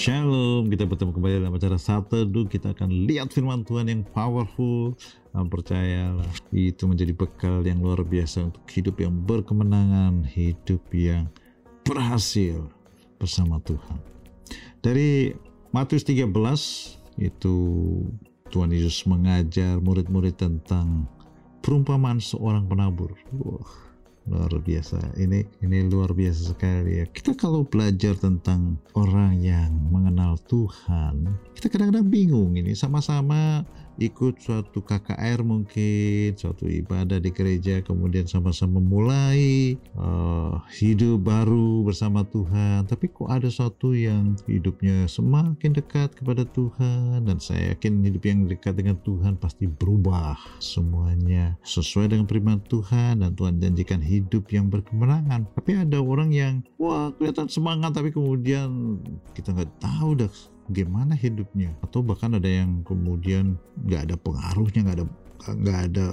Shalom, kita bertemu kembali dalam acara Satu Teduh. Kita akan lihat firman Tuhan yang powerful. Dan percayalah, itu menjadi bekal yang luar biasa untuk hidup yang berkemenangan, hidup yang berhasil bersama Tuhan. Dari Matius 13, itu Tuhan Yesus mengajar murid-murid tentang perumpamaan seorang penabur. Wah, luar biasa. Ini ini luar biasa sekali ya. Kita kalau belajar tentang orang yang mengenal Tuhan kita kadang-kadang bingung ini. Sama-sama ikut suatu KKR mungkin suatu ibadah di gereja kemudian sama-sama mulai uh, hidup baru bersama Tuhan. Tapi kok ada suatu yang hidupnya semakin dekat kepada Tuhan dan saya yakin hidup yang dekat dengan Tuhan pasti berubah semuanya sesuai dengan firman Tuhan dan Tuhan janjikan hidup yang berkemenangan. Tapi ada orang yang wah kelihatan semangat tapi kemudian kita nggak tahu dah gimana hidupnya. Atau bahkan ada yang kemudian nggak ada pengaruhnya nggak ada nggak ada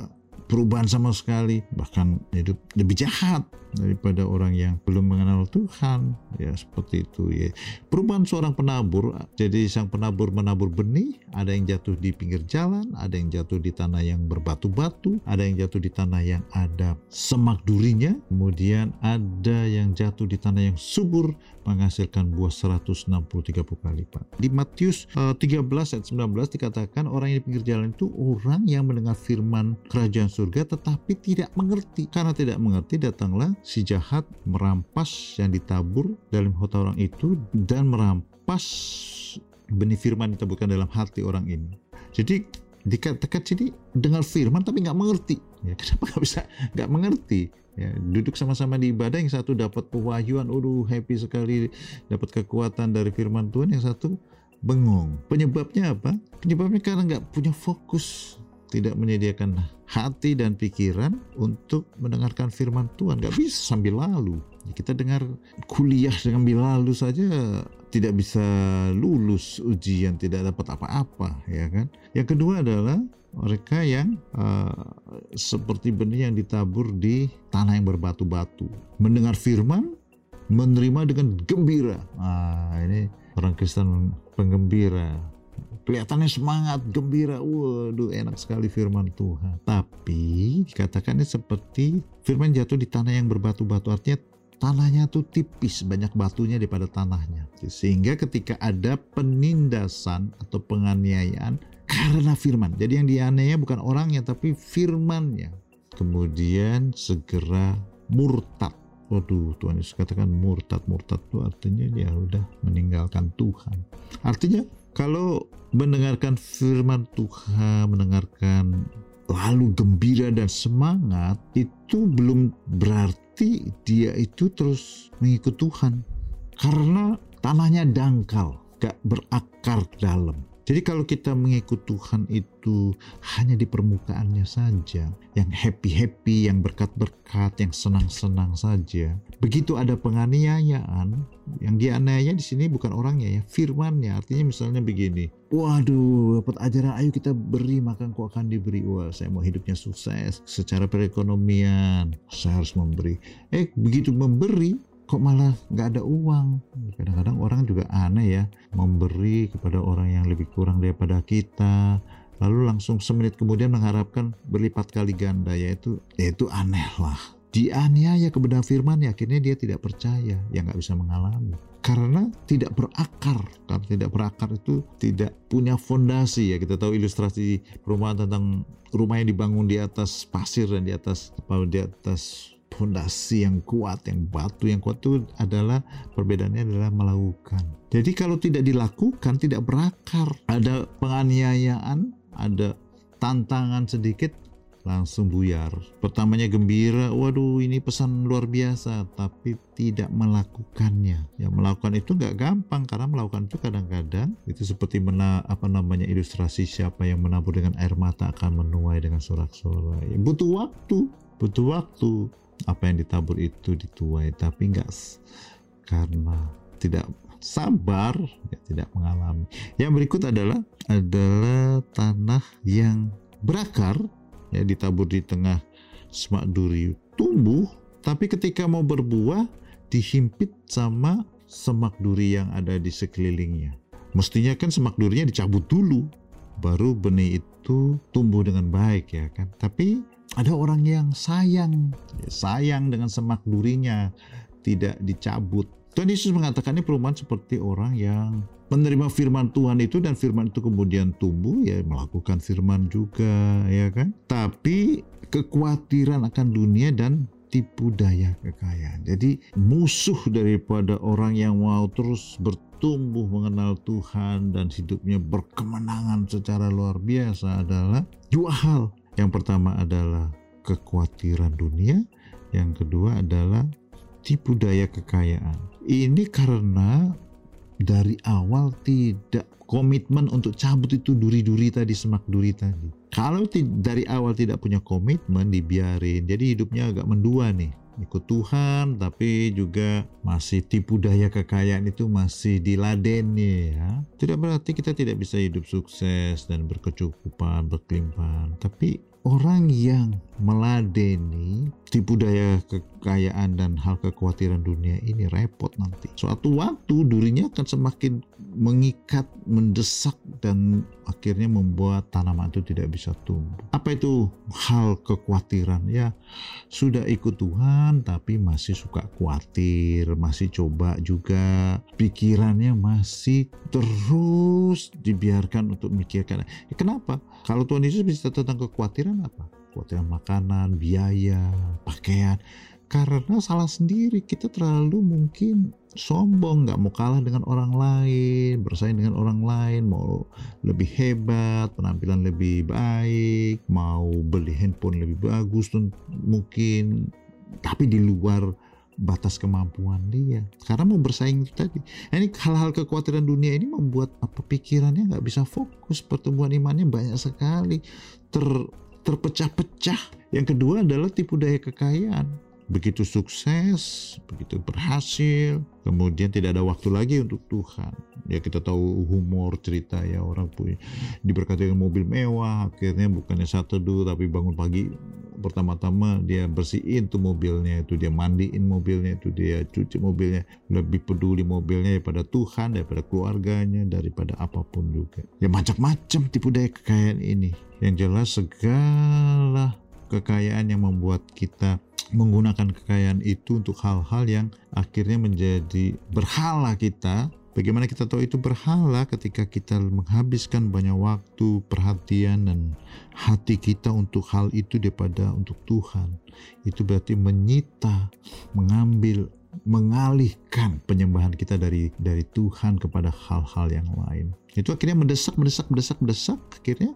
perubahan sama sekali. Bahkan hidup lebih jahat daripada orang yang belum mengenal Tuhan. Ya seperti itu ya. Perubahan seorang penabur jadi sang penabur menabur benih ada yang jatuh di pinggir jalan ada yang jatuh di tanah yang berbatu-batu ada yang jatuh di tanah yang ada semak durinya kemudian ada yang jatuh di tanah yang subur menghasilkan buah 160 30 kali lipat di Matius uh, 13 ayat 19 dikatakan orang yang di pinggir jalan itu orang yang mendengar firman kerajaan surga tetapi tidak mengerti. Karena tidak mengerti datanglah si jahat merampas yang ditabur dalam hati orang itu dan merampas benih firman ditaburkan dalam hati orang ini. Jadi dikatakan sini dengar firman tapi nggak mengerti. Ya, kenapa nggak bisa nggak mengerti? Ya, duduk sama-sama di ibadah yang satu dapat pewahyuan, udah happy sekali dapat kekuatan dari firman Tuhan, yang satu bengong. Penyebabnya apa? Penyebabnya karena nggak punya fokus tidak menyediakan hati dan pikiran untuk mendengarkan firman Tuhan. Gak bisa sambil lalu. Kita dengar kuliah dengan lalu saja tidak bisa lulus ujian, tidak dapat apa-apa, ya kan? Yang kedua adalah mereka yang uh, seperti benih yang ditabur di tanah yang berbatu-batu. Mendengar firman, menerima dengan gembira. Ah, ini orang Kristen penggembira kelihatannya semangat, gembira, waduh enak sekali firman Tuhan. Tapi dikatakannya seperti firman jatuh di tanah yang berbatu-batu, artinya tanahnya tuh tipis, banyak batunya daripada tanahnya. Sehingga ketika ada penindasan atau penganiayaan karena firman. Jadi yang dianiaya bukan orangnya tapi firmannya. Kemudian segera murtad. Waduh, Tuhan Yesus katakan murtad. Murtad itu artinya ya udah meninggalkan Tuhan. Artinya kalau mendengarkan firman Tuhan, mendengarkan lalu gembira dan semangat, itu belum berarti dia itu terus mengikut Tuhan. Karena tanahnya dangkal, gak berakar dalam. Jadi kalau kita mengikut Tuhan itu hanya di permukaannya saja, yang happy-happy, yang berkat-berkat, yang senang-senang saja. Begitu ada penganiayaan, yang dianiaya di sini bukan orangnya ya, firmannya. Artinya misalnya begini, waduh dapat ajaran ayo kita beri maka engkau akan diberi. Wah saya mau hidupnya sukses secara perekonomian, saya harus memberi. Eh begitu memberi, kok malah nggak ada uang? Kadang-kadang orang juga aneh ya memberi kepada orang yang lebih kurang daripada kita lalu langsung semenit kemudian mengharapkan berlipat kali ganda yaitu yaitu aneh lah. Dianiaya kebenaran firman ya akhirnya dia tidak percaya ya nggak bisa mengalami. Karena tidak berakar karena tidak berakar itu tidak punya fondasi ya. Kita tahu ilustrasi perumahan tentang rumah yang dibangun di atas pasir dan di atas apa di atas fondasi yang kuat, yang batu yang kuat itu adalah perbedaannya adalah melakukan. Jadi kalau tidak dilakukan tidak berakar. Ada penganiayaan, ada tantangan sedikit langsung buyar. Pertamanya gembira, waduh ini pesan luar biasa, tapi tidak melakukannya. Ya melakukan itu nggak gampang karena melakukan itu kadang-kadang itu seperti mena, apa namanya ilustrasi siapa yang menabur dengan air mata akan menuai dengan sorak-sorai. Butuh waktu, butuh waktu apa yang ditabur itu dituai tapi enggak karena tidak sabar ya tidak mengalami yang berikut adalah adalah tanah yang berakar ya ditabur di tengah semak duri tumbuh tapi ketika mau berbuah dihimpit sama semak duri yang ada di sekelilingnya. Mestinya kan semak durinya dicabut dulu, baru benih itu tumbuh dengan baik ya kan. Tapi ada orang yang sayang, sayang dengan semak durinya, tidak dicabut. Tuhan Yesus mengatakan ini perumpamaan seperti orang yang menerima firman Tuhan itu dan firman itu kemudian tumbuh ya melakukan firman juga ya kan. Tapi kekhawatiran akan dunia dan tipu daya kekayaan. Jadi musuh daripada orang yang mau terus bertumbuh mengenal Tuhan dan hidupnya berkemenangan secara luar biasa adalah dua hal. Yang pertama adalah kekhawatiran dunia, yang kedua adalah tipu daya kekayaan. Ini karena dari awal tidak komitmen untuk cabut itu duri-duri tadi, semak duri tadi. Kalau dari awal tidak punya komitmen, dibiarin. Jadi hidupnya agak mendua nih. Ikut Tuhan, tapi juga masih tipu daya kekayaan itu masih diladeni ya. Tidak berarti kita tidak bisa hidup sukses dan berkecukupan, berkelimpahan. Tapi orang yang meladeni tipu daya kekayaan dan hal kekhawatiran dunia ini repot nanti. Suatu waktu durinya akan semakin mengikat, mendesak dan akhirnya membuat tanaman itu tidak bisa tumbuh. Apa itu hal kekhawatiran? Ya sudah ikut Tuhan tapi masih suka khawatir, masih coba juga pikirannya masih terus dibiarkan untuk memikirkan. Ya, kenapa? Kalau Tuhan Yesus bisa tentang kekhawatiran apa? Kekhawatiran makanan, biaya, pakaian. Karena salah sendiri kita terlalu mungkin sombong, nggak mau kalah dengan orang lain, bersaing dengan orang lain, mau lebih hebat, penampilan lebih baik, mau beli handphone lebih bagus, mungkin. Tapi di luar batas kemampuan dia. Karena mau bersaing itu tadi. Nah, ini hal-hal kekhawatiran dunia ini membuat apa pikirannya nggak bisa fokus pertumbuhan imannya banyak sekali. Ter terpecah-pecah. Yang kedua adalah tipu daya kekayaan begitu sukses, begitu berhasil, kemudian tidak ada waktu lagi untuk Tuhan. Ya kita tahu humor cerita ya orang punya diberkati dengan mobil mewah, akhirnya bukannya satu dulu tapi bangun pagi pertama-tama dia bersihin tuh mobilnya itu dia mandiin mobilnya itu dia cuci mobilnya lebih peduli mobilnya daripada Tuhan daripada keluarganya daripada apa pun juga ya macam-macam tipu daya kekayaan ini yang jelas segala kekayaan yang membuat kita menggunakan kekayaan itu untuk hal-hal yang akhirnya menjadi berhala kita Bagaimana kita tahu itu berhala ketika kita menghabiskan banyak waktu, perhatian, dan hati kita untuk hal itu daripada untuk Tuhan. Itu berarti menyita, mengambil, mengalihkan penyembahan kita dari dari Tuhan kepada hal-hal yang lain. Itu akhirnya mendesak, mendesak, mendesak, mendesak. Akhirnya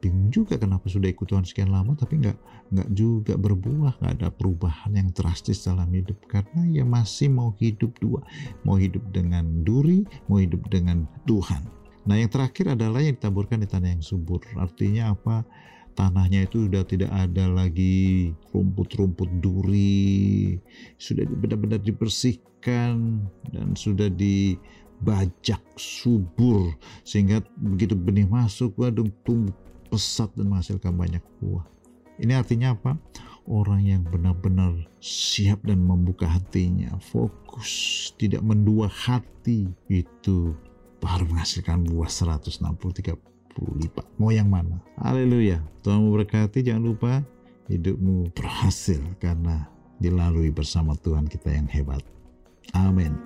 bingung juga kenapa sudah ikut Tuhan sekian lama tapi nggak nggak juga berbuah nggak ada perubahan yang drastis dalam hidup. Karena ya masih mau hidup dua mau hidup dengan duri mau hidup dengan Tuhan. Nah yang terakhir adalah yang ditaburkan di tanah yang subur. Artinya apa? Tanahnya itu sudah tidak ada lagi rumput-rumput duri sudah benar-benar dibersihkan dan sudah dibajak subur sehingga begitu benih masuk waduh tumbuh pesat dan menghasilkan banyak buah. Ini artinya apa? Orang yang benar-benar siap dan membuka hatinya, fokus, tidak mendua hati, itu baru menghasilkan buah 160 30 lipat. Mau yang mana? Haleluya. Tuhan memberkati, jangan lupa hidupmu berhasil karena dilalui bersama Tuhan kita yang hebat. Amin.